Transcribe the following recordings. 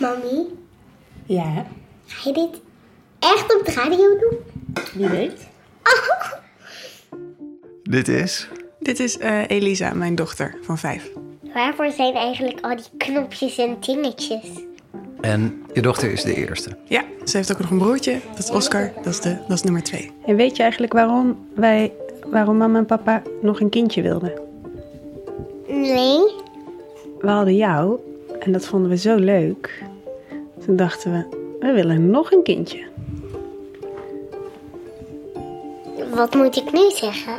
Mami, Ja, ga je dit echt op de radio doen? wie weet. Dit is? Dit is eh, Elisa, mijn dochter van vijf. Waarvoor zijn eigenlijk al die knopjes en dingetjes? En je dochter is de eerste. Ja, ze heeft ook nog een broertje. Dat is Oscar. Dat is, de, dat is nummer twee. En weet je eigenlijk waarom wij, waarom mama en papa nog een kindje wilden? Nee. We hadden jou en dat vonden we zo leuk. Toen dachten we, we willen nog een kindje. Wat moet ik nu zeggen?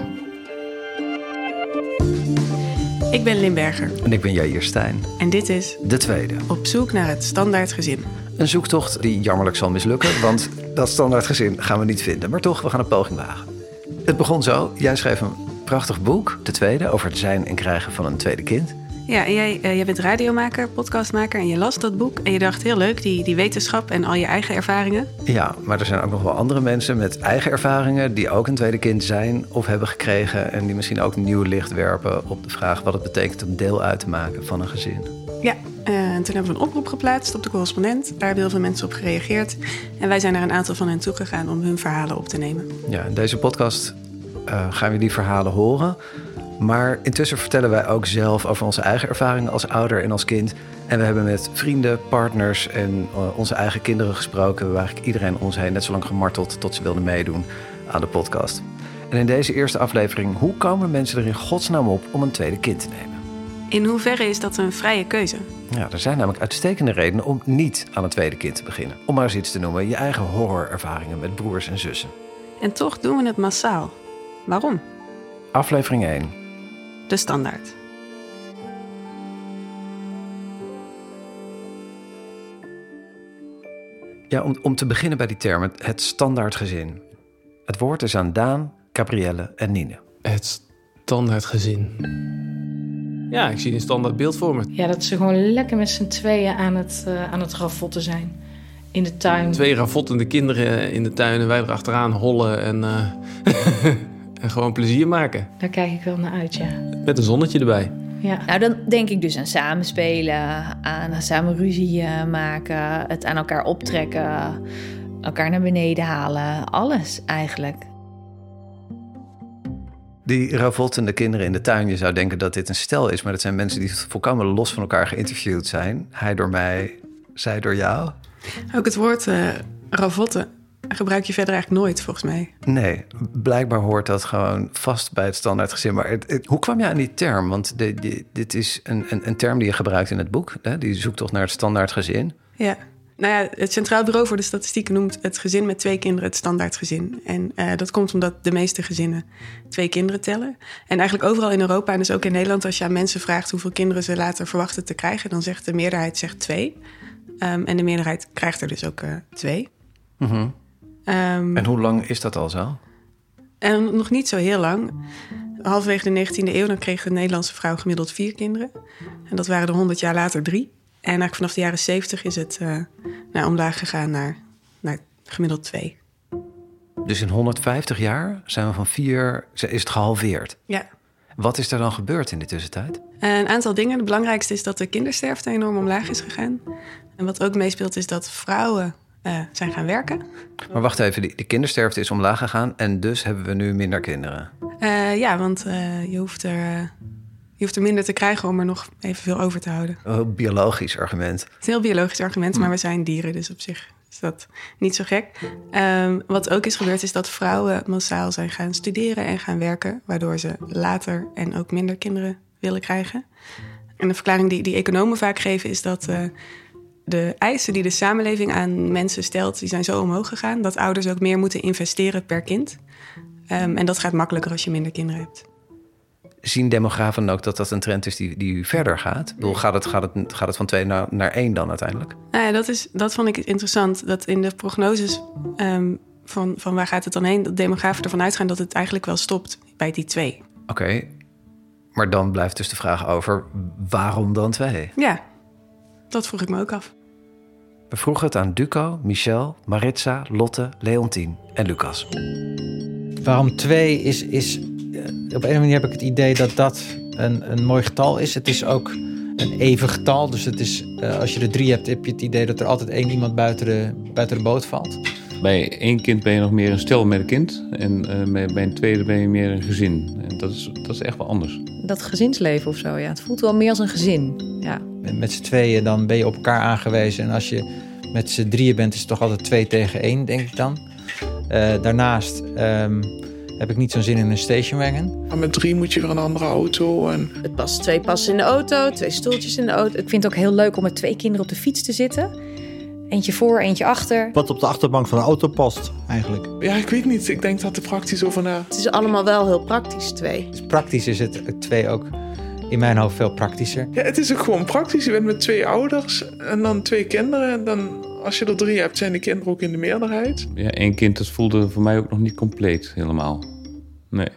Ik ben Limberger En ik ben Jair Stijn, en dit is de tweede. Op zoek naar het standaard gezin. Een zoektocht die jammerlijk zal mislukken, want dat standaard gezin gaan we niet vinden. Maar toch, we gaan een poging wagen. Het begon zo. Jij schreef een prachtig boek, de tweede, over het zijn en krijgen van een tweede kind. Ja, en jij, eh, jij bent radiomaker, podcastmaker en je las dat boek. En je dacht, heel leuk, die, die wetenschap en al je eigen ervaringen. Ja, maar er zijn ook nog wel andere mensen met eigen ervaringen die ook een tweede kind zijn of hebben gekregen. En die misschien ook nieuw licht werpen op de vraag wat het betekent om deel uit te maken van een gezin. Ja, eh, en toen hebben we een oproep geplaatst op de correspondent. Daar hebben heel veel mensen op gereageerd. En wij zijn naar een aantal van hen toegegaan om hun verhalen op te nemen. Ja, in deze podcast eh, gaan we die verhalen horen. Maar intussen vertellen wij ook zelf over onze eigen ervaringen als ouder en als kind. En we hebben met vrienden, partners en eh, onze eigen kinderen gesproken. We hebben eigenlijk iedereen om ons heen net zo lang gemarteld tot ze wilden meedoen aan de podcast. En in deze eerste aflevering, hoe komen mensen er in godsnaam op om een tweede kind te nemen? In hoeverre is dat een vrije keuze? Ja, er zijn namelijk uitstekende redenen om niet aan een tweede kind te beginnen. Om maar eens iets te noemen, je eigen horrorervaringen met broers en zussen. En toch doen we het massaal. Waarom? Aflevering 1. De standaard. Ja, om, om te beginnen bij die term, het, het standaard gezin. Het woord is aan Daan, Gabrielle en Nine. Het standaard gezin. Ja, ik zie een standaard beeld voor me. Ja, dat ze gewoon lekker met z'n tweeën aan het, eh, aan het ravotten zijn. In de tuin. Twee ravottende kinderen in de tuin en wij erachteraan hollen en, eh, en gewoon plezier maken. Daar kijk ik wel naar uit, ja. Met een zonnetje erbij. ja. Nou, dan denk ik dus aan samenspelen, aan samen ruzie eh, maken, het aan elkaar optrekken, elkaar naar beneden halen. Alles eigenlijk. Die ravottende kinderen in de tuin, je zou denken dat dit een stel is, maar dat zijn mensen die volkomen los van elkaar geïnterviewd zijn. Hij door mij, zij door jou. Ook het woord eh ravotten gebruik je verder eigenlijk nooit, volgens mij. Nee, blijkbaar hoort dat gewoon vast bij het standaard gezin. Maar het, het- hoe kwam je aan die term? Want de- de- dit is een, een, een term die je gebruikt in het boek. Hè? Die zoekt toch naar het standaard gezin. Ja. Nou ja, het Centraal Bureau voor de Statistieken noemt het gezin met twee kinderen het standaardgezin. En eh, dat komt omdat de meeste gezinnen twee kinderen tellen. En eigenlijk overal in Europa en dus ook in Nederland, als je aan mensen vraagt hoeveel kinderen ze later verwachten te krijgen, dan zegt de meerderheid zegt twee. Ehm, en de meerderheid krijgt er dus ook eh, twee. Ehm, En hoe lang is dat al zo? En nog niet zo heel lang. Halverwege de 19e eeuw dan kreeg de Nederlandse vrouw gemiddeld vier kinderen. En dat waren er 100 jaar later drie. En eigenlijk vanaf de jaren 70 is het nou, omlaag gegaan naar, naar gemiddeld twee. Dus in 150 jaar zijn we van vier, is het gehalveerd. Ja. Wat is er dan gebeurd in de tussentijd? Een aantal dingen. Het belangrijkste is dat de kindersterfte enorm omlaag is gegaan. En wat ook meespeelt is dat vrouwen eh, zijn gaan werken. Maar wacht even, die kindersterfte is omlaag gegaan en dus hebben we nu minder kinderen. Eh, ja, want eh, je, hoeft er, je hoeft er minder te krijgen om er nog evenveel over te houden. Een biologisch argument. Het is een heel biologisch argument, maar we zijn dieren, dus op zich is dat niet zo gek. Ehm, wat ook is gebeurd, is dat vrouwen massaal zijn gaan studeren en gaan werken, waardoor ze later en ook minder kinderen willen krijgen. En de verklaring die, die economen vaak geven, is dat de eisen die de samenleving aan mensen stelt, die zijn zo omhoog gegaan, dat ouders ook meer moeten investeren per kind. Ehm, en dat gaat makkelijker als je minder kinderen hebt. Zien demografen ook dat dat een trend is die, die verder gaat? Ik bedoel, gaat, het, gaat, het, gaat het van twee naar, naar één dan uiteindelijk? Nou ja, dat, is, dat vond ik interessant. Dat in de prognoses ehm, van, van waar gaat het dan heen... dat demografen ervan uitgaan dat het eigenlijk wel stopt bij die twee. Oké, maar dan blijft dus de vraag over waarom dan twee? Ja, dat vroeg ik me ook af. We vroegen het aan Duco, Michel, Maritza, Lotte, Leontien en Lucas. Waarom twee is, is eh, op een manier heb ik het idee dat dat een, een mooi getal is. Het is ook een even getal. Dus het is, eh, als je er drie hebt, heb je het idee dat er altijd één iemand buiten de, buiten de boot valt. Bij één kind ben je nog meer een stel met een kind. En eh, bij, een tweede ben je meer een gezin. En dat is, dat is echt wel anders. Dat gezinsleven of zo, ja. Het voelt wel meer als een gezin. Ja. Met z'n tweeën dan ben je op elkaar aangewezen. En als je met z'n drieën bent, is het toch altijd twee tegen één, denk ik dan. Eh, daarnaast ehm, heb ik niet zo'n zin in een stationwagon. Maar met drie moet je weer een andere auto. En... Het past twee passen in de auto, twee stoeltjes in de auto. Ik vind het ook heel leuk om met twee kinderen op de fiets te zitten. Eentje voor, eentje achter. Wat op de achterbank van de auto past, eigenlijk. Ja, ik weet niet. Ik denk dat er praktisch over na. Het is allemaal wel heel praktisch, twee. Dus praktisch is het twee ook in mijn hoofd veel praktischer. Ja, het is ook gewoon praktisch. Je bent met twee ouders en dan twee kinderen. En dan, als je er drie hebt, zijn de kinderen ook in de meerderheid. Ja, één kind, dat voelde voor mij ook nog niet compleet helemaal. Nee.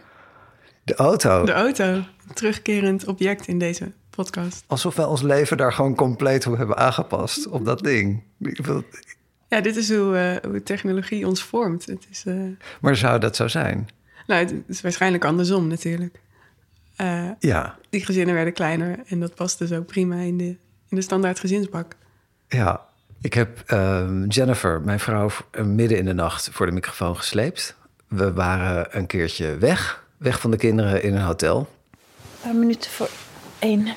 De auto. De auto. Terugkerend object in deze podcast. Alsof wij ons leven daar gewoon compleet op hebben aangepast. Op dat ding. Ja, dit is hoe, uh, hoe technologie ons vormt. Het is, uh... Maar zou dat zo zijn? Nou, het is waarschijnlijk andersom natuurlijk. Uh, ja. Die gezinnen werden kleiner en dat paste zo prima in de, in de standaard gezinsbak. Ja, ik heb uh, Jennifer, mijn vrouw, midden in de nacht voor de microfoon gesleept. We waren een keertje weg, weg van de kinderen in een hotel. Een paar minuten voor één.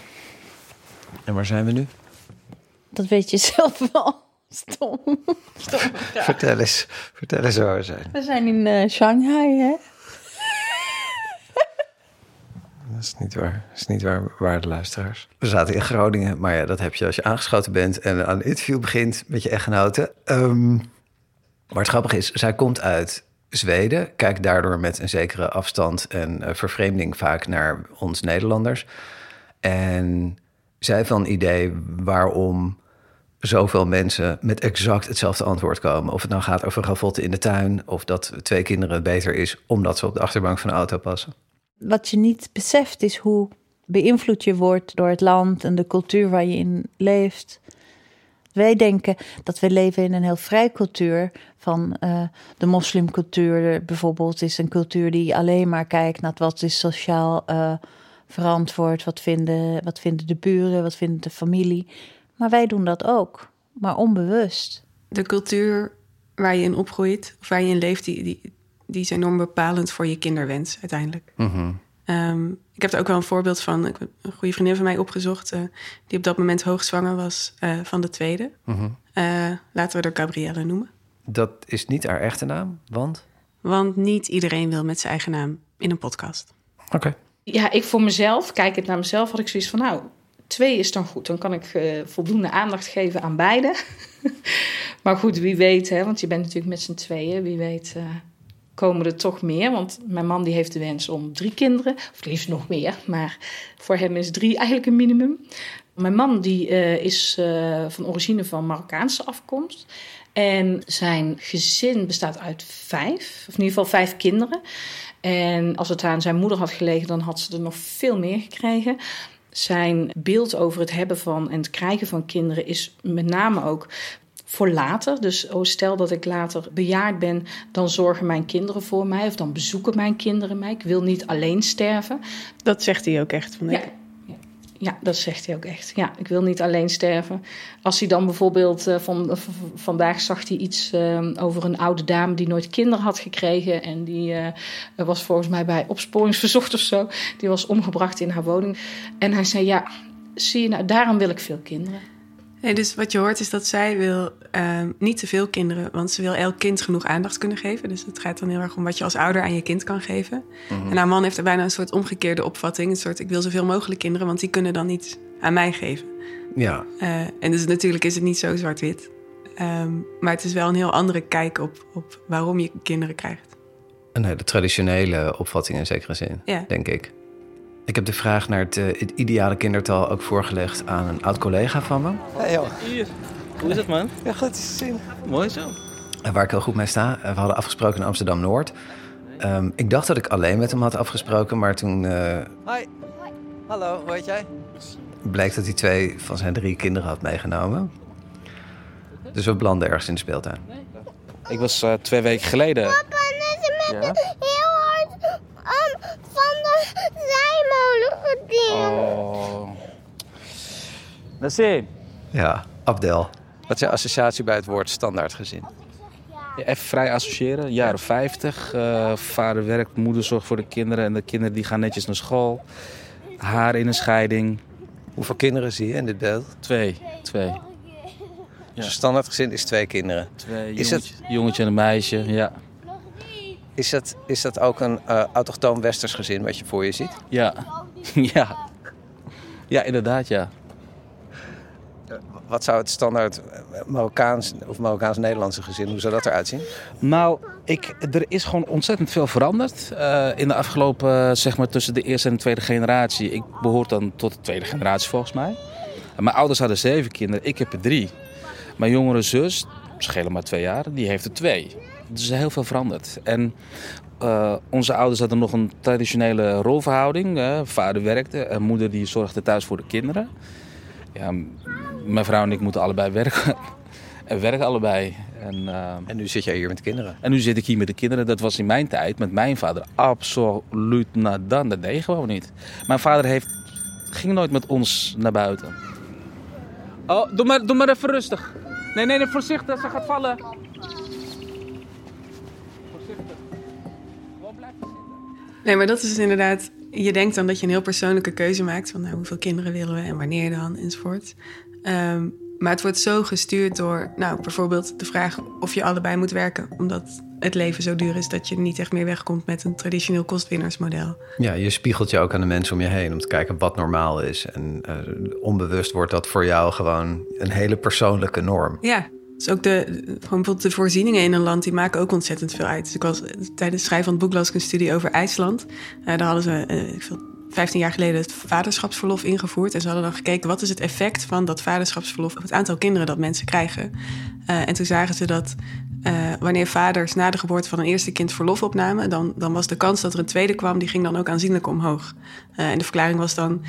En waar zijn we nu? Dat weet je zelf wel. Stom. Stom vertel eens, vertel eens waar we zijn. We zijn in uh, Shanghai, hè? Dat is niet waar. Dat is niet waar, waarde luisteraars. We zaten in Groningen, maar ja, dat heb je als je aangeschoten bent en aan een interview begint met je echtgenote. Um, maar het grappige is, zij komt uit Zweden, kijkt daardoor met een zekere afstand en uh, vervreemding vaak naar ons Nederlanders. En zij een idee waarom zoveel mensen met exact hetzelfde antwoord komen. Of het nou gaat over ravotten in de tuin, of dat twee kinderen beter is omdat ze op de achterbank van de auto passen. Wat je niet beseft is hoe beïnvloed je wordt door het land en de cultuur waar je in leeft. Wij denken dat we leven in een heel vrij cultuur. Van uh, de moslimcultuur bijvoorbeeld is een cultuur die alleen maar kijkt naar wat is sociaal uh, verantwoord. Wat vinden, wat vinden de buren, wat vindt de familie. Maar wij doen dat ook, maar onbewust. De cultuur waar je in opgroeit, of waar je in leeft, die, die, die is enorm bepalend voor je kinderwens uiteindelijk. Mm -hmm. um, ik heb er ook wel een voorbeeld van. Ik heb een goede vriendin van mij opgezocht, uh, die op dat moment hoogzwanger was uh, van de tweede. Mm -hmm. uh, laten we haar Gabrielle noemen. Dat is niet haar echte naam, want? Want niet iedereen wil met zijn eigen naam in een podcast. Oké. Okay. Ja, ik voor mezelf, kijk het naar mezelf, had ik zoiets van, nou, twee is dan goed. Dan kan ik uh, voldoende aandacht geven aan beide. maar goed, wie weet, hè, want je bent natuurlijk met z'n tweeën. Wie weet uh, komen er toch meer. Want mijn man die heeft de wens om drie kinderen. Of liefst nog meer, maar voor hem is drie eigenlijk een minimum. Mijn man die uh, is van origine van Marokkaanse afkomst. En zijn gezin bestaat uit vijf, of in ieder geval vijf kinderen. En als het aan zijn moeder had gelegen, dan had ze er nog veel meer gekregen zijn beeld over het hebben van en het krijgen van kinderen is met name ook voor later. Dus oh, stel dat ik later bejaard ben, dan zorgen mijn kinderen voor mij of dan bezoeken mijn kinderen mij. Ik wil niet alleen sterven. Dat zegt hij ook echt. Van ja. Ja, dat zegt hij ook echt. Ja, ik wil niet alleen sterven. Als hij dan bijvoorbeeld uh, van, vandaag zag hij iets uh, over een oude dame die nooit kinderen had gekregen. En die uh, was volgens mij bij opsporingsverzocht of zo. Die was omgebracht in haar woning. En hij zei: Ja, zie je nou, daarom wil ik veel kinderen. Nee, dus wat je hoort is dat zij wil uh, niet te veel kinderen, want ze wil elk kind genoeg aandacht kunnen geven. Dus het gaat dan heel erg om wat je als ouder aan je kind kan geven. Mm-hmm. En haar man heeft er bijna een soort omgekeerde opvatting. Een soort, ik wil zoveel mogelijk kinderen, want die kunnen dan niet aan mij geven. Ja. Uh, en dus natuurlijk is het niet zo zwart-wit. Um, maar het is wel een heel andere kijk op, op waarom je kinderen krijgt. Een hele traditionele opvatting in zekere zin, ja. denk ik. Ik heb de vraag naar het, uh, het, ideale kindertal ook voorgelegd aan een oud collega van me. Hey joh. Hier. Hoe is het man? Ja, goed te zien. Mooi zo. En waar ik heel goed mee sta. We hadden afgesproken in Amsterdam-Noord. Um, ik dacht dat ik alleen met hem had afgesproken, maar toen... Uh, Hi. Hallo, hoe heet jij? Bleek dat hij twee van zijn drie kinderen had meegenomen. Dus we belanden ergens in de speeltuin. Ik was uh, twee weken geleden... Papa, net met ja? Um, van de zijmolen gediend. Oh. Nassim. Ja, Abdel. Wat is je associatie bij het woord standaardgezin? Ja, even vrij associëren. Jaren 50. eh, vader werkt, moeder zorgt voor de kinderen. En de kinderen die gaan netjes naar school. Haar in een scheiding. Hoeveel kinderen zie je in dit beeld? Twee. Twee. Dus een standaardgezin is twee kinderen. Twee Is jongetje, jongetje en een meisje, ja. Is dat, is dat ook een eh, autochtoon westers gezin wat je voor je ziet? Ja. ja. Ja, inderdaad, ja. Wat zou het standaard eh, Marokkaans of Marokkaans-Nederlandse gezin, hoe zou dat eruit zien? Nou, ik, er is gewoon ontzettend veel veranderd eh, in de afgelopen, eh, zeg maar, tussen de eerste en de tweede generatie. Ik behoor dan tot de tweede generatie volgens mij. Mijn ouders hadden zeven kinderen, ik heb er drie. Mijn jongere zus, schelen maar twee jaar, die heeft er twee. Dus er is heel veel veranderd. En eh, onze ouders hadden nog een traditionele rolverhouding. vader werkte en moeder die zorgde thuis voor de kinderen. Ja, mijn vrouw en ik moeten allebei werken. en werken allebei. En, eh, En nu zit jij hier met de kinderen. en nu zit ik hier met de kinderen. Dat was in mijn tijd met mijn vader absoluut nadan. Dat deed je gewoon niet. Mijn vader heeft, ging nooit met ons naar buiten. Oh, doe maar, doe maar even rustig. Nee, nee, nee, voorzichtig. Ze gaat vallen. Nee, maar dat is dus inderdaad. Je denkt dan dat je een heel persoonlijke keuze maakt van nou, hoeveel kinderen willen we en wanneer dan enzovoort. Ehm, maar het wordt zo gestuurd door, nou, bijvoorbeeld de vraag of je allebei moet werken, omdat het leven zo duur is dat je niet echt meer wegkomt met een traditioneel kostwinnersmodel. Ja, je spiegelt je ook aan de mensen om je heen om te kijken wat normaal is. En eh, onbewust wordt dat voor jou gewoon een hele persoonlijke norm. Ja, dus ook de, de voorzieningen in een land, die maken ook ontzettend veel uit. Dus ik was tijdens het schrijven van het boek las ik een studie over IJsland. Eh, daar hadden ze, eh, ik veel, 15 jaar geleden het vaderschapsverlof ingevoerd. En ze hadden dan gekeken wat is het effect van dat vaderschapsverlof op het aantal kinderen dat mensen krijgen. Eh, en toen zagen ze dat wanneer vaders na de geboorte van een eerste kind verlof opnamen, dan, dan was de kans dat er een tweede kwam, die ging dan ook aanzienlijk omhoog. En de verklaring was dan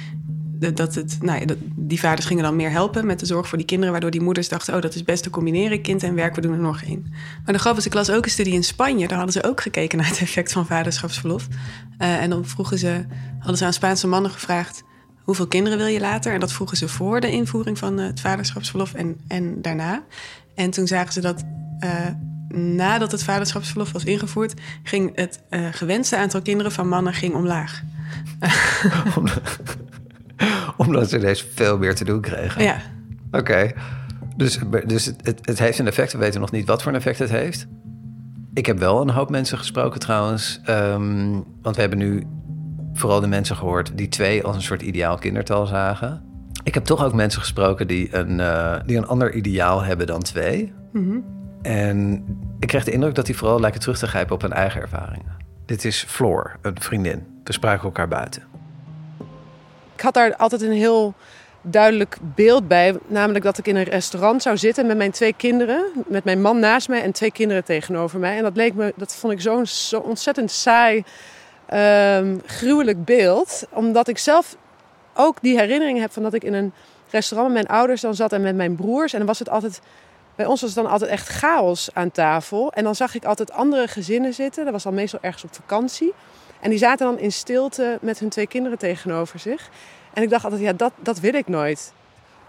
dat het, nou ja, dat, die vaders gingen dan meer helpen met de zorg voor die kinderen, waardoor die moeders dachten, oh, dat is best te combineren, kind en werk, we doen er nog één. Maar de grap is, ik las ook een studie in Spanje, daar hadden ze ook gekeken naar het effect van vaderschapsverlof. Eh, en dan vroegen ze, hadden ze aan Spaanse mannen gevraagd, hoeveel kinderen wil je later? En dat vroegen ze voor de invoering van eh, het vaderschapsverlof en, en daarna. En toen zagen ze dat eh, nadat het vaderschapsverlof was ingevoerd, ging het gewenste aantal kinderen van mannen ging omlaag. Omdat ze ineens veel meer te doen kregen. Ja. Oké. Dus, dus het, het, het heeft een effect. We weten nog niet wat voor een effect het heeft. Ik heb wel een hoop mensen gesproken trouwens. ehm, want we hebben nu vooral de mensen gehoord die twee als een soort ideaal kindertal zagen. Ik heb toch ook mensen gesproken die een, eh, die een ander ideaal hebben dan twee. Mhm. En ik kreeg de indruk dat die vooral lijken terug te grijpen op hun eigen ervaringen. Dit is Floor, een vriendin. We spraken elkaar buiten. Ik had daar altijd een heel duidelijk beeld bij. Namelijk dat ik in een restaurant zou zitten met mijn twee kinderen. Met mijn man naast mij en twee kinderen tegenover mij. En dat, leek me, dat vond ik zo'n zo ontzettend saai, ehm, gruwelijk beeld. Omdat ik zelf ook die herinnering heb van dat ik in een restaurant met mijn ouders dan zat en met mijn broers. En dan was het altijd... Bij ons was het dan altijd echt chaos aan tafel. En dan zag ik altijd andere gezinnen zitten. Dat was dan meestal ergens op vakantie. En die zaten dan in stilte met hun twee kinderen tegenover zich. En ik dacht altijd, ja, dat, dat wil ik nooit.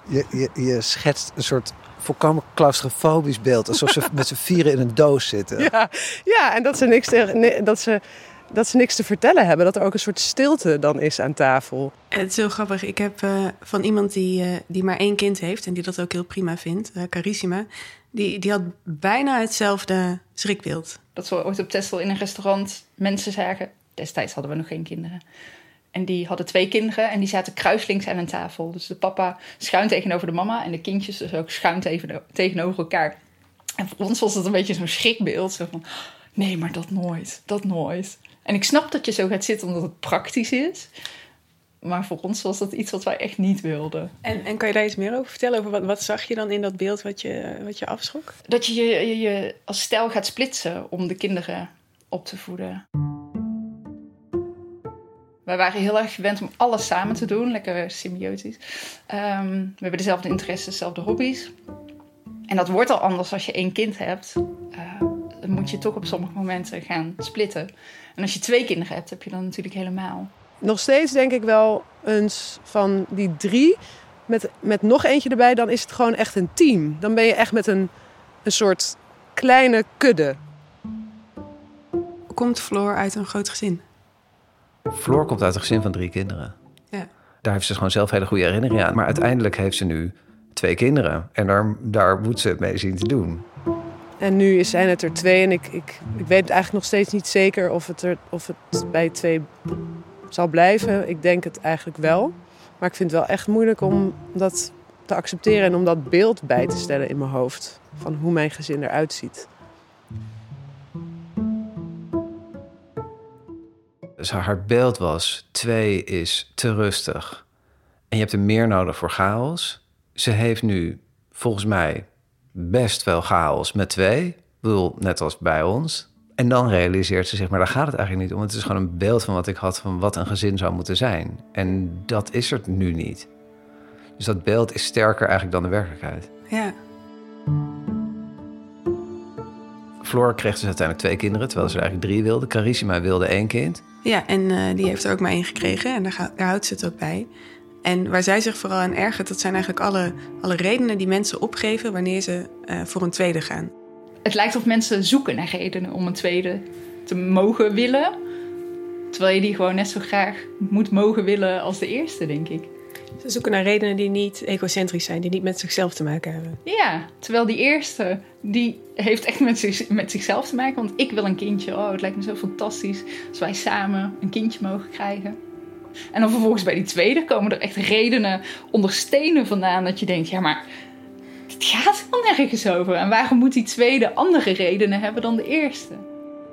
Je, je, je schetst een soort volkomen claustrofobisch beeld. Alsof ze met z'n vieren in een doos zitten. Ja, ja en dat ze, niks te, nee, dat, ze, dat ze niks te vertellen hebben. Dat er ook een soort stilte dan is aan tafel. Het is heel grappig. Ik heb eh, van iemand die, eh, die maar één kind heeft en die dat ook heel prima vindt, eh, Carissima, die, die had bijna hetzelfde schrikbeeld. Dat we ooit op Texel in een restaurant mensen zagen. Destijds hadden we nog geen kinderen. En die hadden twee kinderen en die zaten kruislinks aan een tafel. Dus de papa schuin tegenover de mama en de kindjes dus ook schuin tegen- tegenover elkaar. En voor ons was dat een beetje zo'n schrikbeeld. Zo van, nee, maar dat nooit, dat nooit. En ik snap dat je zo gaat zitten omdat het praktisch is. Maar voor ons was dat iets wat wij echt niet wilden. En, en kan je daar iets meer over vertellen? Over wat, wat zag je dan in dat beeld wat je, wat je afschrok? Dat je je, je je als stijl gaat splitsen om de kinderen op te voeden. Wij waren heel erg gewend om alles samen te doen, lekker symbiotisch. Ehm, we hebben dezelfde interesses, dezelfde hobby's. En dat wordt al anders als je één kind hebt. Eh, dan moet je toch op sommige momenten gaan splitten. En als je twee kinderen hebt, heb je dan natuurlijk helemaal. Nog steeds denk ik wel eens van die drie met, met nog eentje erbij, dan is het gewoon echt een team. Dan ben je echt met een, een soort kleine kudde. Komt Floor uit een groot gezin? Floor komt uit een gezin van drie kinderen. Ja. Daar heeft ze gewoon zelf hele goede herinneringen aan. Maar uiteindelijk heeft ze nu twee kinderen. En daar, daar moet ze het mee zien te doen. En nu zijn het er twee en ik, ik, ik weet eigenlijk nog steeds niet zeker of het, er, of het bij twee zal blijven. Ik denk het eigenlijk wel. Maar ik vind het wel echt moeilijk om dat te accepteren en om dat beeld bij te stellen in mijn hoofd. Van hoe mijn gezin eruit ziet. Dus haar beeld was: twee is te rustig. En je hebt er meer nodig voor chaos. Ze heeft nu volgens mij best wel chaos met twee. Ik bedoel, net als bij ons. En dan realiseert ze zich, maar daar gaat het eigenlijk niet om. Het is gewoon een beeld van wat ik had van wat een gezin zou moeten zijn. En dat is er nu niet. Dus dat beeld is sterker eigenlijk dan de werkelijkheid. Ja. Floor kreeg dus uiteindelijk twee kinderen, terwijl ze er eigenlijk drie wilde. Carissima wilde één kind. Ja, en eh, die heeft er ook maar één gekregen en daar, ga- daar houdt ze het ook bij. En waar zij zich vooral aan ergert, dat zijn eigenlijk alle, alle redenen die mensen opgeven wanneer ze eh, voor een tweede gaan. Het lijkt of mensen zoeken naar redenen om een tweede te mogen willen. Terwijl je die gewoon net zo graag moet mogen willen als de eerste, denk ik. Ze zoeken naar redenen die niet egocentrisch zijn, die niet met zichzelf te maken hebben. Ja, terwijl die eerste, die heeft echt met, zich, met zichzelf te maken. Want ik wil een kindje. Oh, het lijkt me zo fantastisch als wij samen een kindje mogen krijgen. En dan vervolgens bij die tweede komen er echt redenen onder stenen vandaan. Dat je denkt, ja maar het gaat helemaal nergens over. En waarom moet die tweede andere redenen hebben dan de eerste?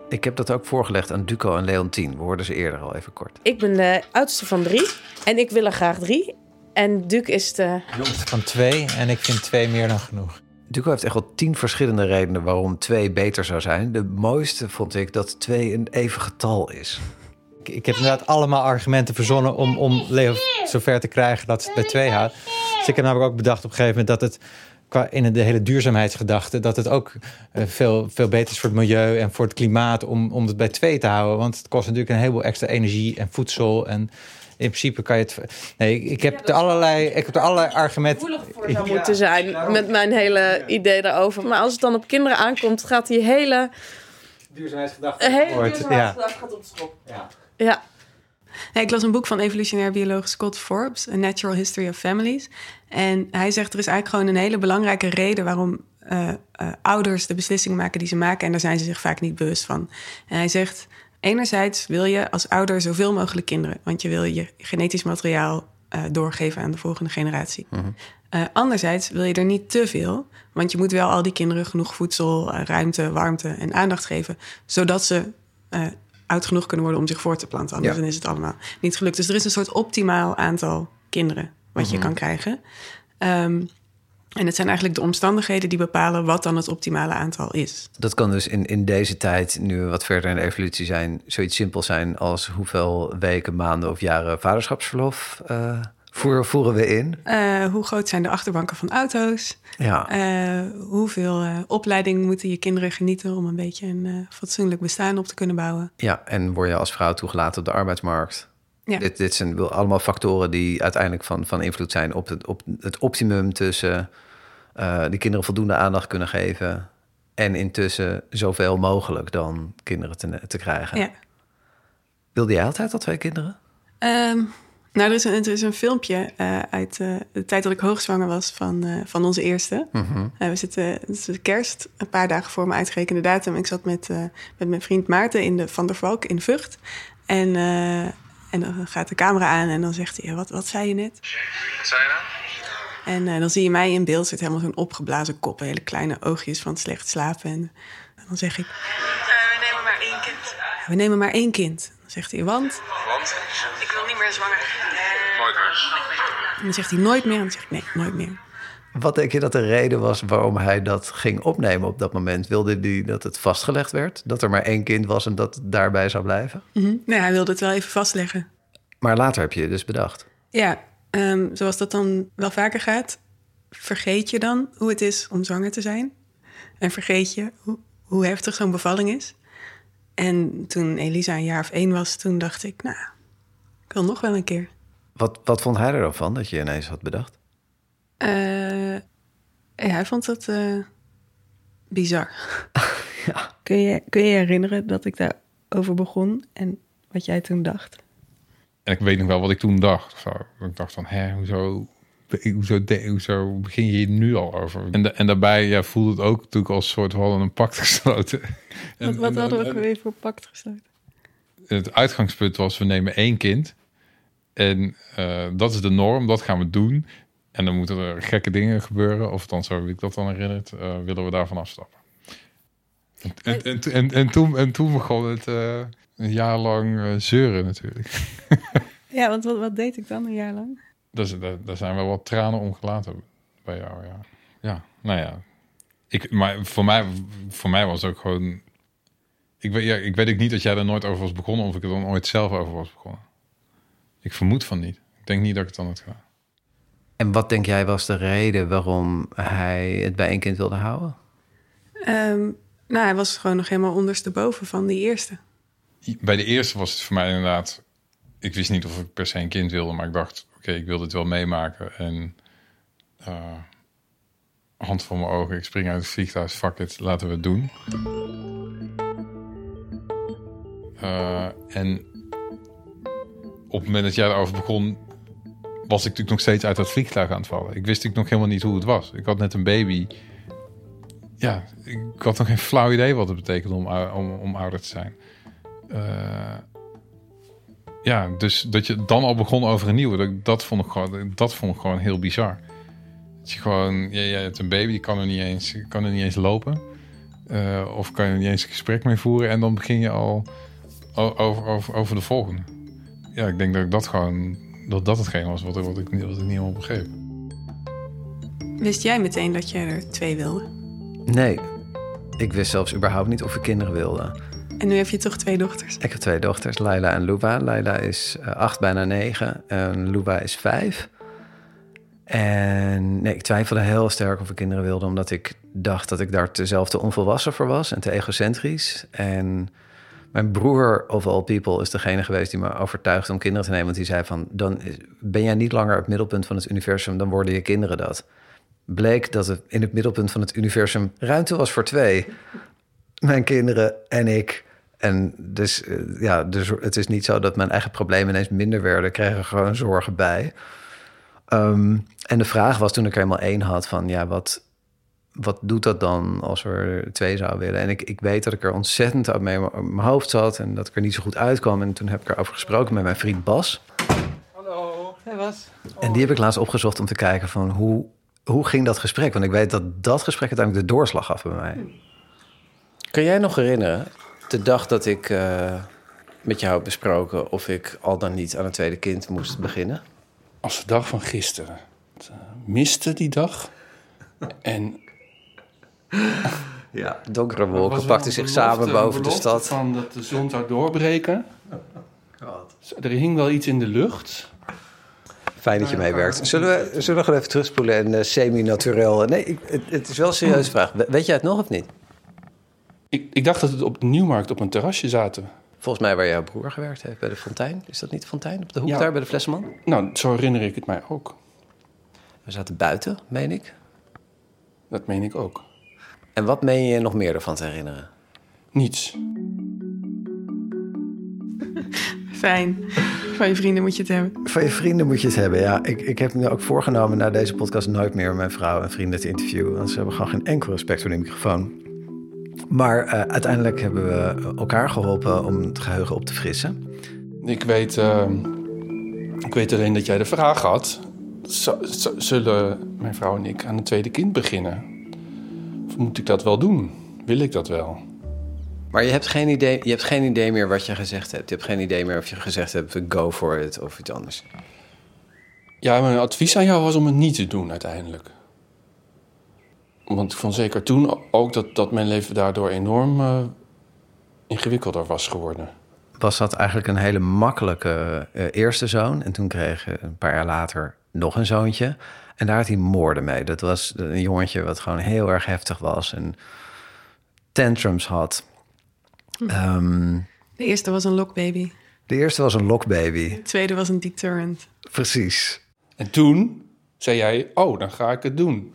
Ik heb dat ook voorgelegd aan Duco en Leontien. We hoorden ze eerder al even kort. Ik ben de oudste van drie en ik wil er graag drie. En Duke is de... Jongste van twee en ik vind twee meer dan genoeg. Duco heeft echt wel tien verschillende redenen waarom twee beter zou zijn. De mooiste vond ik dat twee een even getal is. Ik, ik heb inderdaad allemaal argumenten verzonnen om, om Leo zover te krijgen dat ze het bij twee houdt. Dus ik heb namelijk ook bedacht op een gegeven moment dat het qua in de hele duurzaamheidsgedachte, dat het ook eh, veel, veel beter is voor het milieu en voor het klimaat om, om het bij twee te houden. Want het kost natuurlijk een heleboel extra energie en voedsel. En in principe kan je het. Nee, ik, heb er allerlei, ik heb er allerlei argumenten. zou moeten zijn met mijn hele idee daarover. Maar als het dan op kinderen aankomt, gaat die hele... Duurzaamheidsgedachte. Hele duurzaamheidsgedachte gaat op schop. Ja. Ja. Ja, ik las een boek van evolutionair bioloog Scott Forbes, A Natural History of Families. En hij zegt er is eigenlijk gewoon een hele belangrijke reden waarom eh, eh, ouders de beslissingen maken die ze maken. En daar zijn ze zich vaak niet bewust van. En hij zegt, enerzijds wil je als ouder zoveel mogelijk kinderen. Want je wil je genetisch materiaal eh, doorgeven aan de volgende generatie. Eh, anderzijds wil je er niet te veel, want je moet wel al die kinderen genoeg voedsel, eh, ruimte, warmte en aandacht geven, zodat ze oud genoeg kunnen worden om zich voor te planten. Anders Ja. is het allemaal niet gelukt. Dus er is een soort optimaal aantal kinderen wat je Mhm. kan krijgen. Ehm, en het zijn eigenlijk de omstandigheden die bepalen wat dan het optimale aantal is. Dat kan dus in, in deze tijd, nu we wat verder in de evolutie zijn, zoiets simpels zijn als hoeveel weken, maanden of jaren vaderschapsverlof eh, voeren, voeren we in. Eh, hoe groot zijn de achterbanken van auto's? Ja. Eh, hoeveel opleiding moeten je kinderen genieten om een beetje een fatsoenlijk bestaan op te kunnen bouwen? Ja, en word je als vrouw toegelaten op de arbeidsmarkt? Ja. Dit, dit zijn allemaal factoren die uiteindelijk van, van invloed zijn op het, op het optimum tussen eh die kinderen voldoende aandacht kunnen geven en intussen zoveel mogelijk dan kinderen te, te krijgen. Ja. Wilde jij altijd al twee kinderen? Ehm, nou, er is een, er is een filmpje eh, uit eh, de tijd dat ik hoogzwanger was van, van onze eerste. Mhm. We zitten, het is de kerst, een paar dagen voor mijn uitgerekende datum. Ik zat met, met mijn vriend Maarten in de Van der Valk in Vught. En, en dan gaat de camera aan en dan zegt hij, wat, wat zei je net? Wat zei je nou? En eh, dan zie je mij in beeld, zit helemaal zo'n opgeblazen kop, hele kleine oogjes van het slecht slapen. En, en dan zeg ik, we nemen maar één kind. we nemen maar één kind. Dan zegt hij, want? Want? Ik wil niet meer zwanger. Nooit meer. En dan zegt hij, nooit meer. En dan zeg ik, nee, nooit meer. Wat denk je dat de reden was waarom hij dat ging opnemen op dat moment? Wilde hij dat het vastgelegd werd? Dat er maar één kind was en dat het daarbij zou blijven? Mhm. Nee, hij wilde het wel even vastleggen. Maar later heb je je dus bedacht. Ja, ehm, zoals dat dan wel vaker gaat, vergeet je dan hoe het is om zwanger te zijn. En vergeet je hoe, hoe heftig zo'n bevalling is. En toen Elisa een jaar of één was, toen dacht ik, nou, ik wil nog wel een keer. Wat, wat vond hij er dan van dat je ineens had bedacht? Eh, ja, hij vond het eh, bizar. Kun je kun je herinneren dat ik daarover begon en wat jij toen dacht? En ik weet nog wel wat ik toen dacht. Zo. Ik dacht van, hè, hoezo, hoezo, de- hoezo begin je hier nu al over? En, en daarbij ja, voelde het ook natuurlijk als een soort we hadden een pact gesloten. Wat, wat hadden we ook weer voor pact gesloten? het uitgangspunt was, we nemen één kind. En eh, dat is de norm, dat gaan we doen. En dan moeten er gekke dingen gebeuren. Of dan zo ik dat dan herinnerd. eh, willen we daarvan afstappen. En, en, en, en, en toen, en toen begon het eh, een jaar lang eh, zeuren natuurlijk. Ja, want wat, wat deed ik dan een jaar lang? Dus, daar, daar zijn wel wat tranen om gelaten bij jou, ja. Ja, nou ja. Ik, maar voor mij, voor mij was het ook gewoon... Ik weet, ja, ik weet ook niet dat jij er nooit over was begonnen... of ik er dan ooit zelf over was begonnen. Ik vermoed van niet. Ik denk niet dat ik het dan had gedaan. En wat denk jij was de reden waarom hij het bij één kind wilde houden? Ehm, nou, hij was gewoon nog helemaal ondersteboven van die eerste. Bij de eerste was het voor mij inderdaad... Ik wist niet of ik per se een kind wilde... maar ik dacht, oké, ik wil dit wel meemaken. En eh, hand voor mijn ogen, ik spring uit het vliegtuig... fuck it, laten we het doen. Eh, en op het moment dat jij erover begon... was ik natuurlijk nog steeds uit dat vliegtuig aan het vallen. Ik wist natuurlijk nog helemaal niet hoe het was. Ik had net een baby. Ja, ik had nog geen flauw idee wat het betekende om, om, ouder te zijn. Eh, ja, dus dat je dan al begon over een nieuwe, dat, dat, vond, ik gewoon, dat vond ik gewoon heel bizar. Dat je gewoon, je, hebt een baby, die kan er niet eens, kan er niet eens lopen. Eh, of kan je niet eens een gesprek mee voeren. En dan begin je al over, over, over de volgende. Ja, ik denk dat ik dat gewoon, dat dat hetgeen was wat, ik- wat, ik, niet- wat ik niet helemaal begreep. Wist jij meteen dat jij er twee wilde? Nee, ik wist zelfs überhaupt niet of ik kinderen wilde. En nu heb je toch twee dochters? Ik heb twee dochters, Laila en Luba. Laila is eh, acht, bijna negen. En Luba is vijf. En nee, ik twijfelde heel sterk of ik kinderen wilde... omdat ik dacht dat ik daar tezelfde onvolwassen voor was... en te egocentrisch. En mijn broer, of all people, is degene geweest... die me overtuigde om kinderen te nemen. Want die zei van, dan ben jij niet langer het middelpunt van het universum... dan worden je kinderen dat. Bleek dat er in het middelpunt van het universum ruimte was voor twee mijn kinderen en ik. En dus, eh, ja, dus het is niet zo dat mijn eigen problemen ineens minder werden. Ik gewoon zorgen bij. Ehm, en de vraag was toen ik er eenmaal één had van... ja, wat, wat doet dat dan als we er twee zouden willen? En ik, ik weet dat ik er ontzettend uit mee in mijn- hoofd zat... en dat ik er niet zo goed uitkwam. En toen heb ik erover gesproken met mijn vriend Bas. Hey, was. En die heb ik laatst opgezocht om te kijken van hoe, hoe ging dat gesprek? Want ik weet dat dat gesprek uiteindelijk de doorslag gaf bij mij. Kun jij nog herinneren, de dag dat ik eh, met jou heb besproken... of ik al dan niet aan een tweede kind moest beginnen? Als de dag van gisteren. Het, miste die dag. En Ja, donkere wolken pakten zich samen boven de stad. Van dat de zon zou doorbreken. Er hing wel iets in de lucht. Fijn dat je meewerkt. Zullen we, zullen we gewoon even terugspoelen en eh, semi-naturel... Nee, ik, het, het is wel een serieuze vraag. We- Weet jij het nog of niet? Ik, ik dacht dat het op de Nieuwmarkt op een terrasje zaten. Volgens mij waar jouw broer gewerkt heeft, bij de Fontein. Is dat niet de Fontein? Op de hoek Ja. daar, bij de Flessenman? Nou, zo herinner ik het mij ook. We zaten buiten, meen ik. Dat meen ik ook. En wat meen je je nog meer ervan te herinneren? Niets. Fijn. Van je vrienden moet je het hebben. Van je vrienden moet je het hebben, ja. Ik, ik heb me ook voorgenomen na deze podcast nooit meer mijn vrouw en vrienden te interviewen. Want ze hebben gewoon geen enkel respect voor de microfoon. Maar eh, uiteindelijk hebben we elkaar geholpen om het geheugen op te frissen. Ik weet, eh, ik weet alleen dat jij de vraag had. Zullen mijn vrouw en ik aan een tweede kind beginnen? Moet ik dat wel doen? Wil ik dat wel? Maar je hebt, geen idee, je hebt geen idee meer wat je gezegd hebt. Je hebt geen idee meer of je gezegd hebt, go for it of iets anders. Ja, mijn advies aan jou was om het niet te doen uiteindelijk. Want ik vond zeker toen ook dat, dat mijn leven daardoor enorm eh, ingewikkelder was geworden. Was dat eigenlijk een hele makkelijke eh, eerste zoon. En toen kreeg je een paar jaar later nog een zoontje. En daar had hij moorden mee. Dat was een jongetje wat gewoon heel erg heftig was. En tantrums had. Ehm, De eerste was een lokbaby. de eerste was een lokbaby. De tweede was een deterrent. Precies. En toen zei jij, oh, dan ga ik het doen.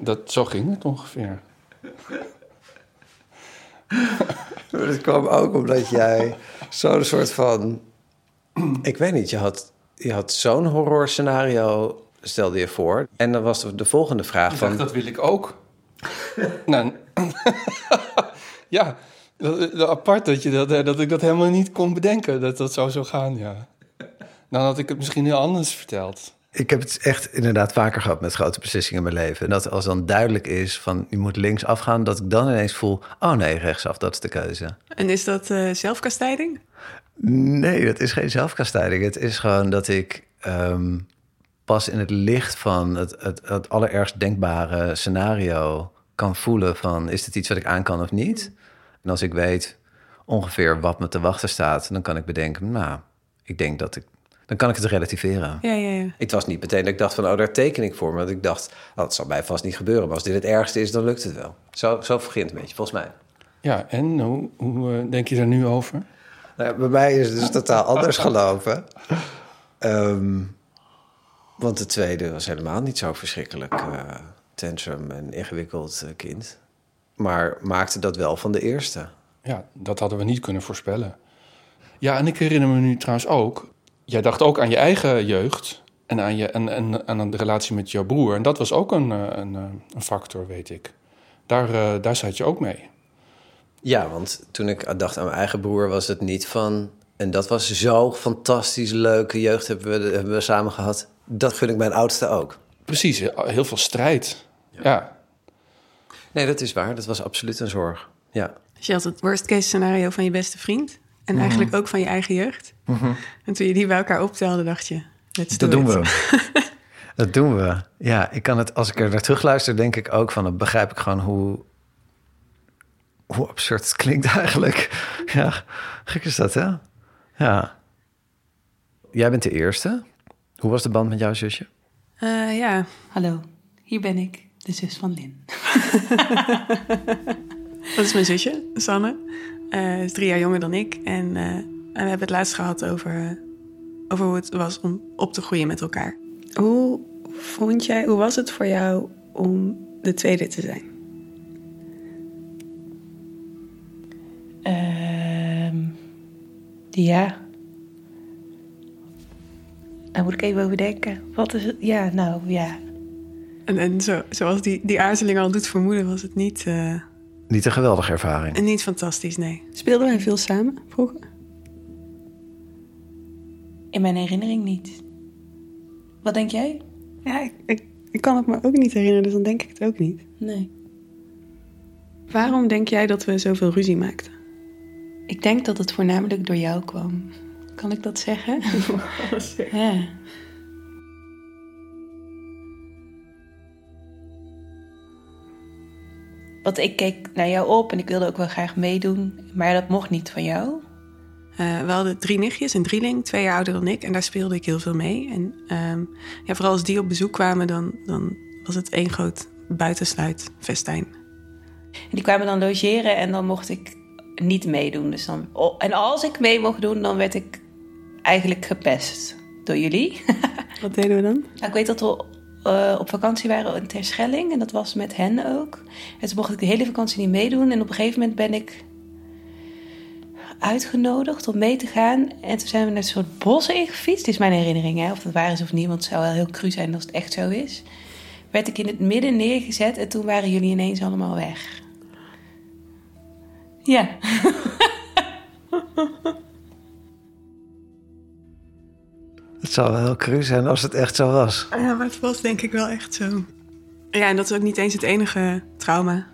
Dat, zo ging het ongeveer. Maar dat kwam ook omdat jij zo'n soort van... Ik weet niet, je had, je had zo'n horror scenario, stelde je voor. En dan was de, de volgende vraag Ik van... dacht, dat wil ik ook. nou, ja, dat, dat apart dat, je dat, eh, dat ik dat helemaal niet kon bedenken, dat dat zou zo gaan, ja. Dan had ik het misschien heel anders verteld. Ik heb het echt inderdaad vaker gehad met grote beslissingen in mijn leven. En dat als dan duidelijk is van je moet links afgaan, dat ik dan ineens voel: oh nee, rechtsaf, dat is de keuze. En is dat eh, zelfkastijding? Nee, dat is geen zelfkastijding. Het is gewoon dat ik ehm, pas in het licht van het, het, het allerergst denkbare scenario kan voelen van is dit iets wat ik aan kan of niet. En als ik weet ongeveer wat me te wachten staat, dan kan ik bedenken, nou, ik denk dat ik, dan kan ik het relativeren. Ja, ja, ja. Het was niet meteen dat ik dacht van, oh, daar teken ik voor. Maar dat ik dacht, oh, dat zal mij vast niet gebeuren. Maar als dit het ergste is, dan lukt het wel. Zo, zo begint het een beetje, volgens mij. Ja, en hoe, hoe eh, denk je daar nu over? Nou, bij mij is het dus totaal anders gelopen. Ehm, want de tweede was helemaal niet zo verschrikkelijk eh, tantrum en ingewikkeld eh, kind. Maar maakte dat wel van de eerste. Ja, dat hadden we niet kunnen voorspellen. Ja, en ik herinner me nu trouwens ook... Jij dacht ook aan je eigen jeugd en aan, je, en, en, aan de relatie met jouw broer. En dat was ook een, eh, een, een factor, weet ik. Daar, eh, daar zat je ook mee. Ja, want toen ik dacht aan mijn eigen broer, was het niet van. En dat was zo fantastisch leuke jeugd hebben we, hebben we samen gehad. Dat gun ik mijn oudste ook. Precies, heel veel strijd. Ja. Nee, dat is waar. Dat was absoluut een zorg. Ja. Dus je had het worst case scenario van je beste vriend. En Mhm. eigenlijk ook van je eigen jeugd. Mhm. En toen je die bij elkaar optelde, dacht je... Let's Dat do doen we. dat doen we. Ja, ik kan het, als ik er naar terug luister, denk ik ook van, dan begrijp ik gewoon hoe, hoe absurd het klinkt eigenlijk. Ja, gek is dat, hè? Ja. Jij bent de eerste. Hoe was de band met jouw zusje? Eh, ja. Hallo, hier ben ik, de zus van Lin. Dat is mijn zusje, Sanne. Eh, Ze is drie jaar jonger dan ik. En, eh, en we hebben het laatst gehad over, over hoe het was om op te groeien met elkaar. Hoe vond jij, hoe was het voor jou om de tweede te zijn? Ehm, ja. Daar moet ik even over denken. Wat is het? Ja, nou ja. En, en zo, zoals die, die aarzeling al doet vermoeden, was het niet, eh, Niet een geweldige ervaring. niet fantastisch, nee. Speelden wij veel samen vroeger? In mijn herinnering niet. Wat denk jij? Ja, ik, ik, ik kan het me ook niet herinneren, dus dan denk ik het ook niet. Nee. Waarom denk jij dat we zoveel ruzie maakten? Ik denk dat het voornamelijk door jou kwam. Kan ik dat zeggen? ja. Want ik keek naar jou op en ik wilde ook wel graag meedoen. Maar dat mocht niet van jou. Eh, we hadden drie nichtjes, een drieling, twee jaar ouder dan ik. En daar speelde ik heel veel mee. En ehm, ja, vooral als die op bezoek kwamen, dan, dan was het één groot buitensluitfestijn. En die kwamen dan logeren en dan mocht ik niet meedoen. Dus dan, oh, en als ik mee mocht doen, dan werd ik eigenlijk gepest door jullie. Wat deden we dan? Nou, ik weet dat we eh, op vakantie waren in Terschelling en dat was met hen ook. En toen mocht ik de hele vakantie niet meedoen. En op een gegeven moment ben ik uitgenodigd om mee te gaan. En toen zijn we naar een soort bos ingefietst. Dit is mijn herinnering, hè? of dat waar is of niet. Want het zou wel heel cru zijn als het echt zo is. Werd ik in het midden neergezet en toen waren jullie ineens allemaal weg. Ja. Het zou wel heel cru zijn als het echt zo was. Ja, maar het was denk ik wel echt zo. Ja, en dat is ook niet eens het enige trauma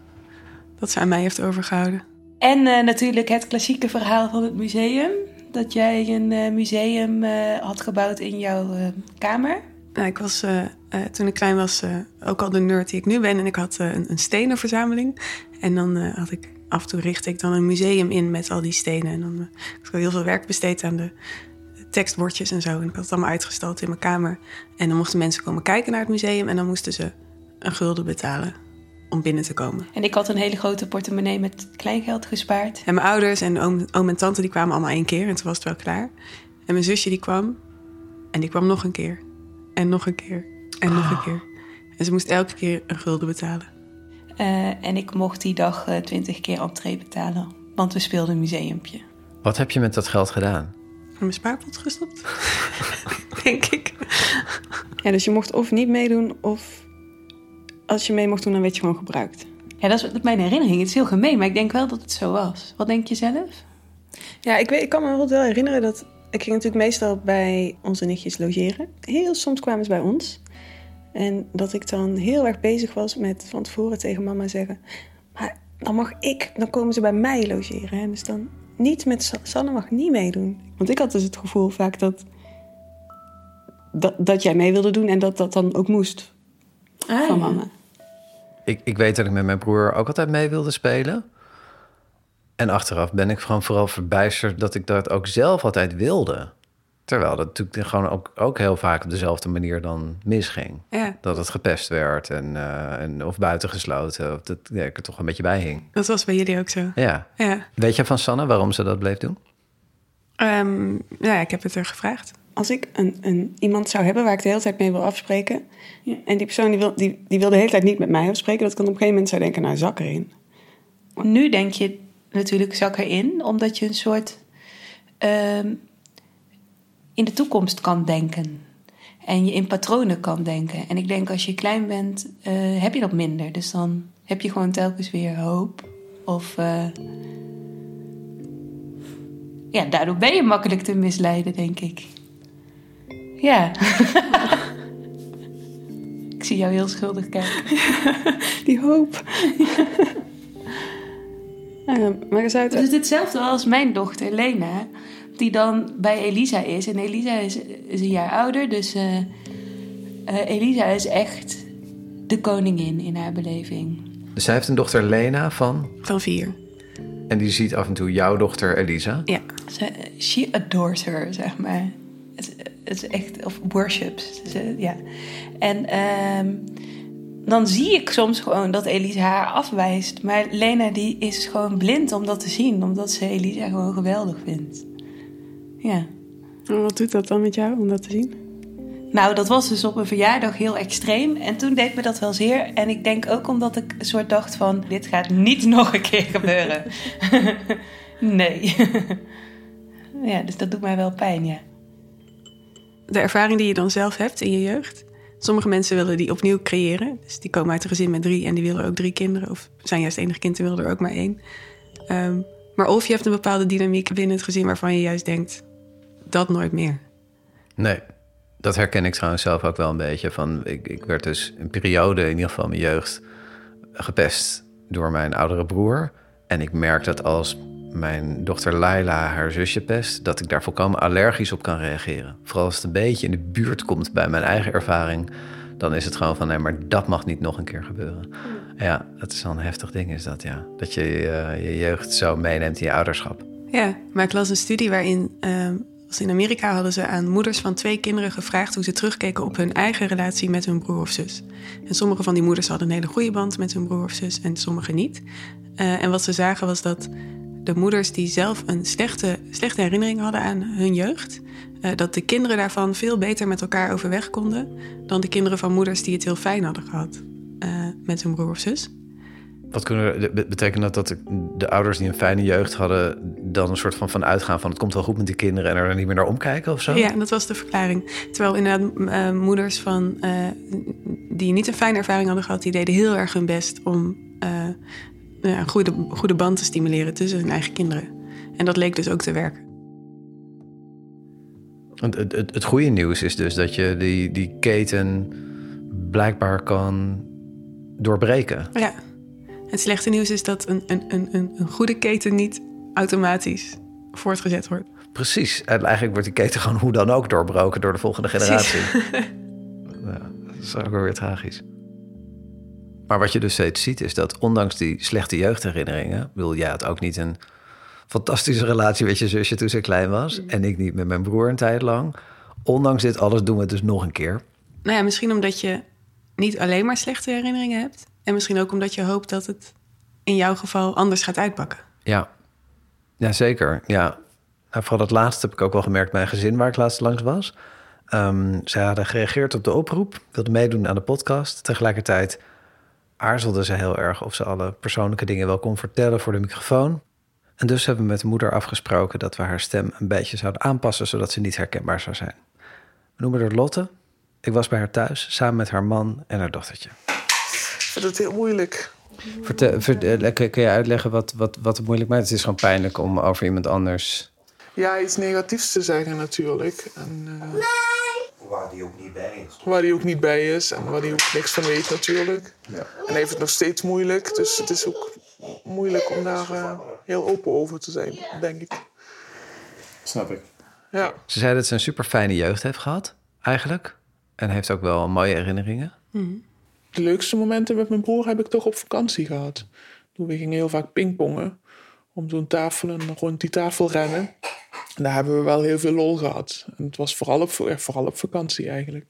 dat ze aan mij heeft overgehouden. En eh, natuurlijk het klassieke verhaal van het museum. Dat jij een eh, museum eh, had gebouwd in jouw eh, kamer. Nou, ik was eh, eh, toen ik klein was eh, ook al de nerd die ik nu ben. En ik had eh, een, een stenenverzameling. En dan eh, had ik af en toe richtte ik dan een museum in met al die stenen. En dan eh, ik had heel veel werk besteed aan de tekstbordjes en zo. En ik had het allemaal uitgestald in mijn kamer. En dan mochten mensen komen kijken naar het museum. En dan moesten ze een gulden betalen om binnen te komen. En ik had een hele grote portemonnee met kleingeld gespaard. En mijn ouders en oom, oom en tante die kwamen allemaal één keer. En toen was het wel klaar. En mijn zusje die kwam En die kwam nog een keer. En nog een keer. En nog een keer. En ze moest elke keer een gulden betalen. Eh, en ik mocht die dag eh, twintig keer entree betalen. Want we speelden een museumpje. Wat heb je met dat geld gedaan? In mijn spaarpot gestopt. Denk ik. Ja, dus je mocht of niet meedoen, of als je mee mocht doen, dan werd je gewoon gebruikt. Ja, dat is mijn herinnering. Het is heel gemeen, maar ik denk wel dat het zo was. Wat denk je zelf? Ja, ik, weet, ik kan me wel wel herinneren dat... Ik ging natuurlijk meestal bij onze nichtjes logeren. Heel soms kwamen ze bij ons. En dat ik dan heel erg bezig was met van tevoren tegen mama zeggen... Maar dan mag ik, dan komen ze bij mij logeren. Hè? Dus dan niet met Sa- Sanne mag niet meedoen. Want ik had dus het gevoel vaak dat, dat, dat jij mee wilde doen... en dat dat dan ook moest van mama. Ik, ik weet dat ik met mijn broer ook altijd mee wilde spelen. En achteraf ben ik gewoon vooral verbijsterd dat ik dat ook zelf altijd wilde. Terwijl dat natuurlijk gewoon ook, ook heel vaak op dezelfde manier dan misging. Ja. Dat het gepest werd en, eh, en, of buitengesloten. Of dat ja, ik er toch een beetje bij hing. Dat was bij jullie ook zo. Ja. Ja. Weet je van Sanne waarom ze dat bleef doen? Ehm, ja, ik heb het er gevraagd. Als ik een, een, iemand zou hebben waar ik de hele tijd mee wil afspreken... en die persoon die wil, die, die wil de hele tijd niet met mij afspreken... dat ik dan op een gegeven moment zou denken, nou, zak erin. Nu denk je natuurlijk zak erin, omdat je een soort ehm, in de toekomst kan denken. En je in patronen kan denken. En ik denk als je klein bent, eh, heb je dat minder. Dus dan heb je gewoon telkens weer hoop. Of eh, ja, daardoor ben je makkelijk te misleiden, denk ik. Ja. ik zie jou heel schuldig kijken. Die hoop. Maar zou Het is hetzelfde als mijn dochter Lena, die dan bij Elisa is. En Elisa is, is een jaar ouder, dus eh, eh, Elisa is echt de koningin in haar beleving. Dus zij heeft een dochter Lena van... Van vier. En die ziet af en toe jouw dochter Elisa. Ja. Ze, she adores her, zeg maar. Het, het is echt, of worships. Ze, ja. En ehm, dan zie ik soms gewoon dat Elisa haar afwijst. Maar Lena die is gewoon blind om dat te zien. Omdat ze Elisa gewoon geweldig vindt. Ja. En wat doet dat dan met jou om dat te zien? Nou, dat was dus op een verjaardag heel extreem. En toen deed me dat wel zeer. En ik denk ook omdat ik een soort dacht van... dit gaat niet nog een keer gebeuren. nee. ja, dus dat doet mij wel pijn, ja. De ervaring die je dan zelf hebt in je jeugd. Sommige mensen willen die opnieuw creëren. Dus die komen uit een gezin met drie en die willen ook drie kinderen. Of zijn juist enig kind en willen er ook maar één. Ehm, maar of je hebt een bepaalde dynamiek binnen het gezin waarvan je juist denkt... dat nooit meer. Nee, dat herken ik trouwens zelf ook wel een beetje. Van, ik, ik werd dus een periode, in ieder geval mijn jeugd, gepest door mijn oudere broer. En ik merk dat als mijn dochter Laila haar zusje pest, dat ik daar volkomen allergisch op kan reageren. Vooral als het een beetje in de buurt komt bij mijn eigen ervaring, dan is het gewoon van nee, maar dat mag niet nog een keer gebeuren. Ja, dat is wel een heftig ding, is dat ja. Dat je eh, je jeugd zo meeneemt in je ouderschap. Ja, maar ik las een studie waarin... ehm, als in Amerika hadden ze aan moeders van twee kinderen gevraagd... hoe ze terugkeken op hun eigen relatie met hun broer of zus. En sommige van die moeders hadden een hele goede band met hun broer of zus... en sommige niet. Eh, en wat ze zagen was dat de moeders die zelf een slechte, slechte herinnering hadden aan hun jeugd... eh, dat de kinderen daarvan veel beter met elkaar overweg konden... dan de kinderen van moeders die het heel fijn hadden gehad eh, met hun broer of zus. Wat kunnen, betekent dat dat de, de ouders die een fijne jeugd hadden, dan een soort van van uitgaan van het komt wel goed met die kinderen en er niet meer naar omkijken of zo? Ja, dat was de verklaring. Terwijl inderdaad eh, moeders van, eh, die niet een fijne ervaring hadden gehad, die deden heel erg hun best om eh, ja, een goede, goede band te stimuleren tussen hun eigen kinderen. En dat leek dus ook te werken. Het, het, het, het goede nieuws is dus dat je die, die keten blijkbaar kan doorbreken. Ja. Het slechte nieuws is dat een, een, een, een, goede keten niet automatisch voortgezet wordt. Precies. En eigenlijk wordt die keten gewoon hoe dan ook doorbroken door de volgende generatie. Ja, dat is ook weer tragisch. Maar wat je dus steeds ziet is dat ondanks die slechte jeugdherinneringen... wil jij had ook niet een fantastische relatie met je zusje toen ze klein was... en ik niet met mijn broer een tijd lang. Ondanks dit alles doen we het dus nog een keer. Nou ja, misschien omdat je niet alleen maar slechte herinneringen hebt. En misschien ook omdat je hoopt dat het in jouw geval anders gaat uitpakken. Ja, ja zeker. Ja. Nou, vooral dat laatste heb ik ook wel gemerkt bij een gezin waar ik laatst langs was. Ehm, zij hadden gereageerd op de oproep, wilden meedoen aan de podcast. Tegelijkertijd aarzelde ze heel erg of ze alle persoonlijke dingen wel kon vertellen voor de microfoon. En dus hebben we met de moeder afgesproken dat we haar stem een beetje zouden aanpassen, zodat ze niet herkenbaar zou zijn. We noemen haar Lotte. Ik was bij haar thuis, samen met haar man en haar dochtertje. Ik vind het heel moeilijk. Vertel, ver- eh, kun je uitleggen wat, wat, wat het moeilijk maakt? Het is gewoon pijnlijk om over iemand anders... Ja, iets negatiefs te zeggen natuurlijk. En, eh, Waar die ook niet bij is. waar hij ook niet bij is en waar hij ook niks van weet natuurlijk. En hij heeft het nog steeds moeilijk. Dus het is ook moeilijk om daar eh, heel open over te zijn, denk ik. Snap ik. Ja. Ze zei dat ze een super fijne jeugd heeft gehad, eigenlijk. En heeft ook wel mooie herinneringen. De leukste momenten met mijn broer heb ik toch op vakantie gehad. Toen we gingen heel vaak pingpongen. Om zo'n tafel en rond die tafel rennen. En daar hebben we wel heel veel lol gehad. En het was vooral op, vooral op vakantie eigenlijk.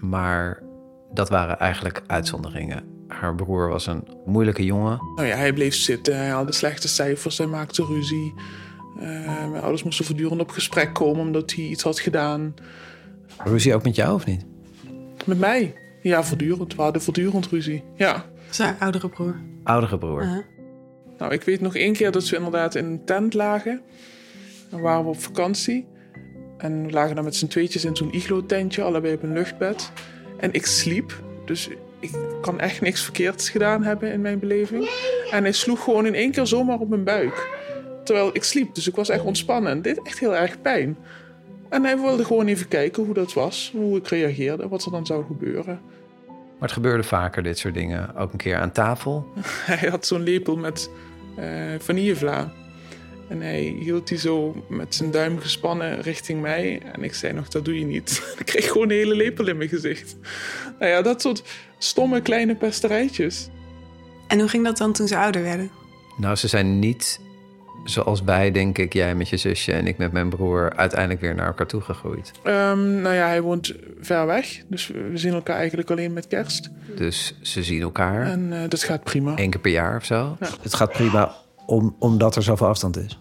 Maar dat waren eigenlijk uitzonderingen. Haar broer was een moeilijke jongen. Nou ja, hij bleef zitten, hij haalde slechte cijfers, hij maakte ruzie. Eh, mijn ouders moesten voortdurend op gesprek komen omdat hij iets had gedaan. Ruzie ook met jou of niet? Met mij? Ja, voortdurend. We hadden voortdurend ruzie. Ja. Zijn oudere broer. Oudere broer. Nou, ik weet nog één keer dat we inderdaad in een tent lagen. Dan waren we op vakantie. En we lagen dan met z'n tweetjes in zo'n iglo-tentje, allebei op een luchtbed. En ik sliep, dus ik kan echt niks verkeerds gedaan hebben in mijn beleving. En hij sloeg gewoon in één keer zomaar op mijn buik. Terwijl ik sliep, dus ik was echt ontspannen. En deed echt heel erg pijn. En hij wilde gewoon even kijken hoe dat was, hoe ik reageerde, wat er dan zou gebeuren. Maar het gebeurde vaker, dit soort dingen. Ook een keer aan tafel. Hij had zo'n lepel met eh vanillevla. En hij hield die zo met zijn duim gespannen richting mij. En ik zei nog, dat doe je niet. ik kreeg gewoon een hele lepel in mijn gezicht. Nou ja, dat soort stomme kleine pesterijtjes. En hoe ging dat dan toen ze ouder werden? Nou, ze zijn niet zoals wij, denk ik, jij met je zusje en ik met mijn broer, uiteindelijk weer naar elkaar toe gegroeid. Ehm, nou ja, hij woont ver weg. Dus we zien elkaar eigenlijk alleen met kerst. Dus ze zien elkaar En eh, dat gaat prima. één keer per jaar of zo. Het gaat prima om, omdat er zoveel afstand is.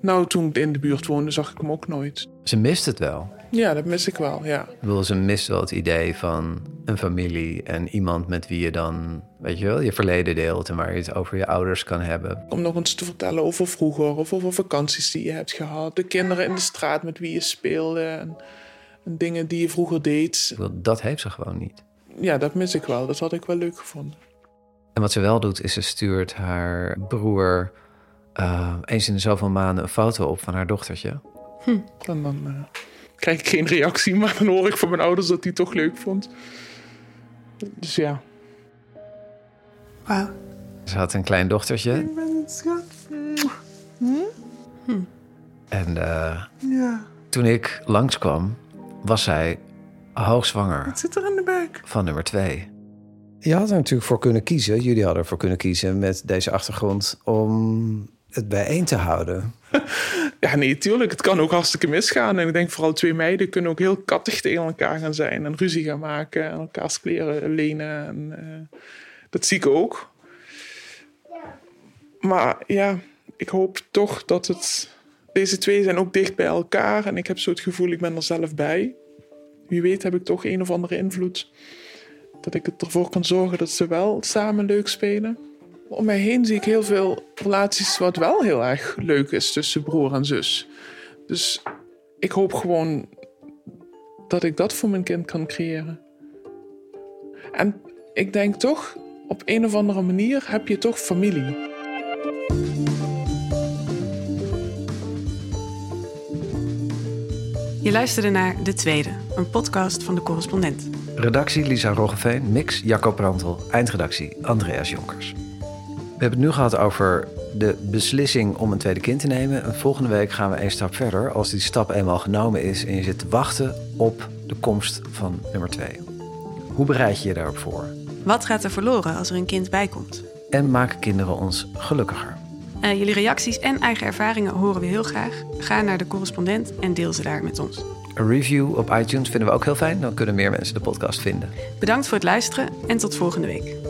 Nou, toen ik in de buurt woonde, zag ik hem ook nooit. Ze mist het wel. Ja, dat mis ik wel, ja. Ik bedoel, ze mist wel het idee van een familie en iemand met wie je dan, weet je wel, je verleden deelt en waar je het over je ouders kan hebben. Om nog eens te vertellen over vroeger of over vakanties die je hebt gehad. De kinderen in de straat met wie je speelde. En, en dingen die je vroeger deed. Bedoel, dat heeft ze gewoon niet. Ja, dat mis ik wel. Dat had ik wel leuk gevonden. En wat ze wel doet, is ze stuurt haar broer eh, eens in de zoveel maanden een foto op van haar dochtertje. Hm. En dan eh, krijg ik geen reactie, maar dan hoor ik van mijn ouders dat hij het toch leuk vond. Dus ja. Wauw. Ze had een klein dochtertje en eh, Ja. toen ik langskwam, was zij hoogzwanger Wat zit er in de buik? van nummer twee. Je had er natuurlijk voor kunnen kiezen, jullie hadden ervoor kunnen kiezen met deze achtergrond om het bijeen te houden. Ja, nee, tuurlijk. Het kan ook hartstikke misgaan. En ik denk vooral twee meiden kunnen ook heel kattig tegen elkaar gaan zijn. En ruzie gaan maken en elkaars kleren lenen. En, eh, dat zie ik ook. Maar ja, ik hoop toch dat het... Deze twee zijn ook dicht bij elkaar. En ik heb zo het gevoel, ik ben er zelf bij. Wie weet heb ik toch een of andere invloed. Dat ik ervoor kan zorgen dat ze wel samen leuk spelen. Om mij heen zie ik heel veel relaties wat wel heel erg leuk is tussen broer en zus. Dus ik hoop gewoon dat ik dat voor mijn kind kan creëren. En ik denk toch, op een of andere manier heb je toch familie. Je luisterde naar De Tweede, een podcast van de correspondent. Redactie Lisa Roggeveen, mix Jacco Prantel, eindredactie Andreas Jonkers. We hebben het nu gehad over de beslissing om een tweede kind te nemen. En volgende week gaan we één stap verder. Als die stap eenmaal genomen is en je zit te wachten op de komst van nummer twee. Hoe bereid je je daarop voor? Wat gaat er verloren als er een kind bij komt? En maken kinderen ons gelukkiger? Eh, jullie reacties en eigen ervaringen horen we heel graag. Ga naar de correspondent en deel ze daar met ons. Een review op iTunes vinden we ook heel fijn. Dan kunnen meer mensen de podcast vinden. Bedankt voor het luisteren en tot volgende week.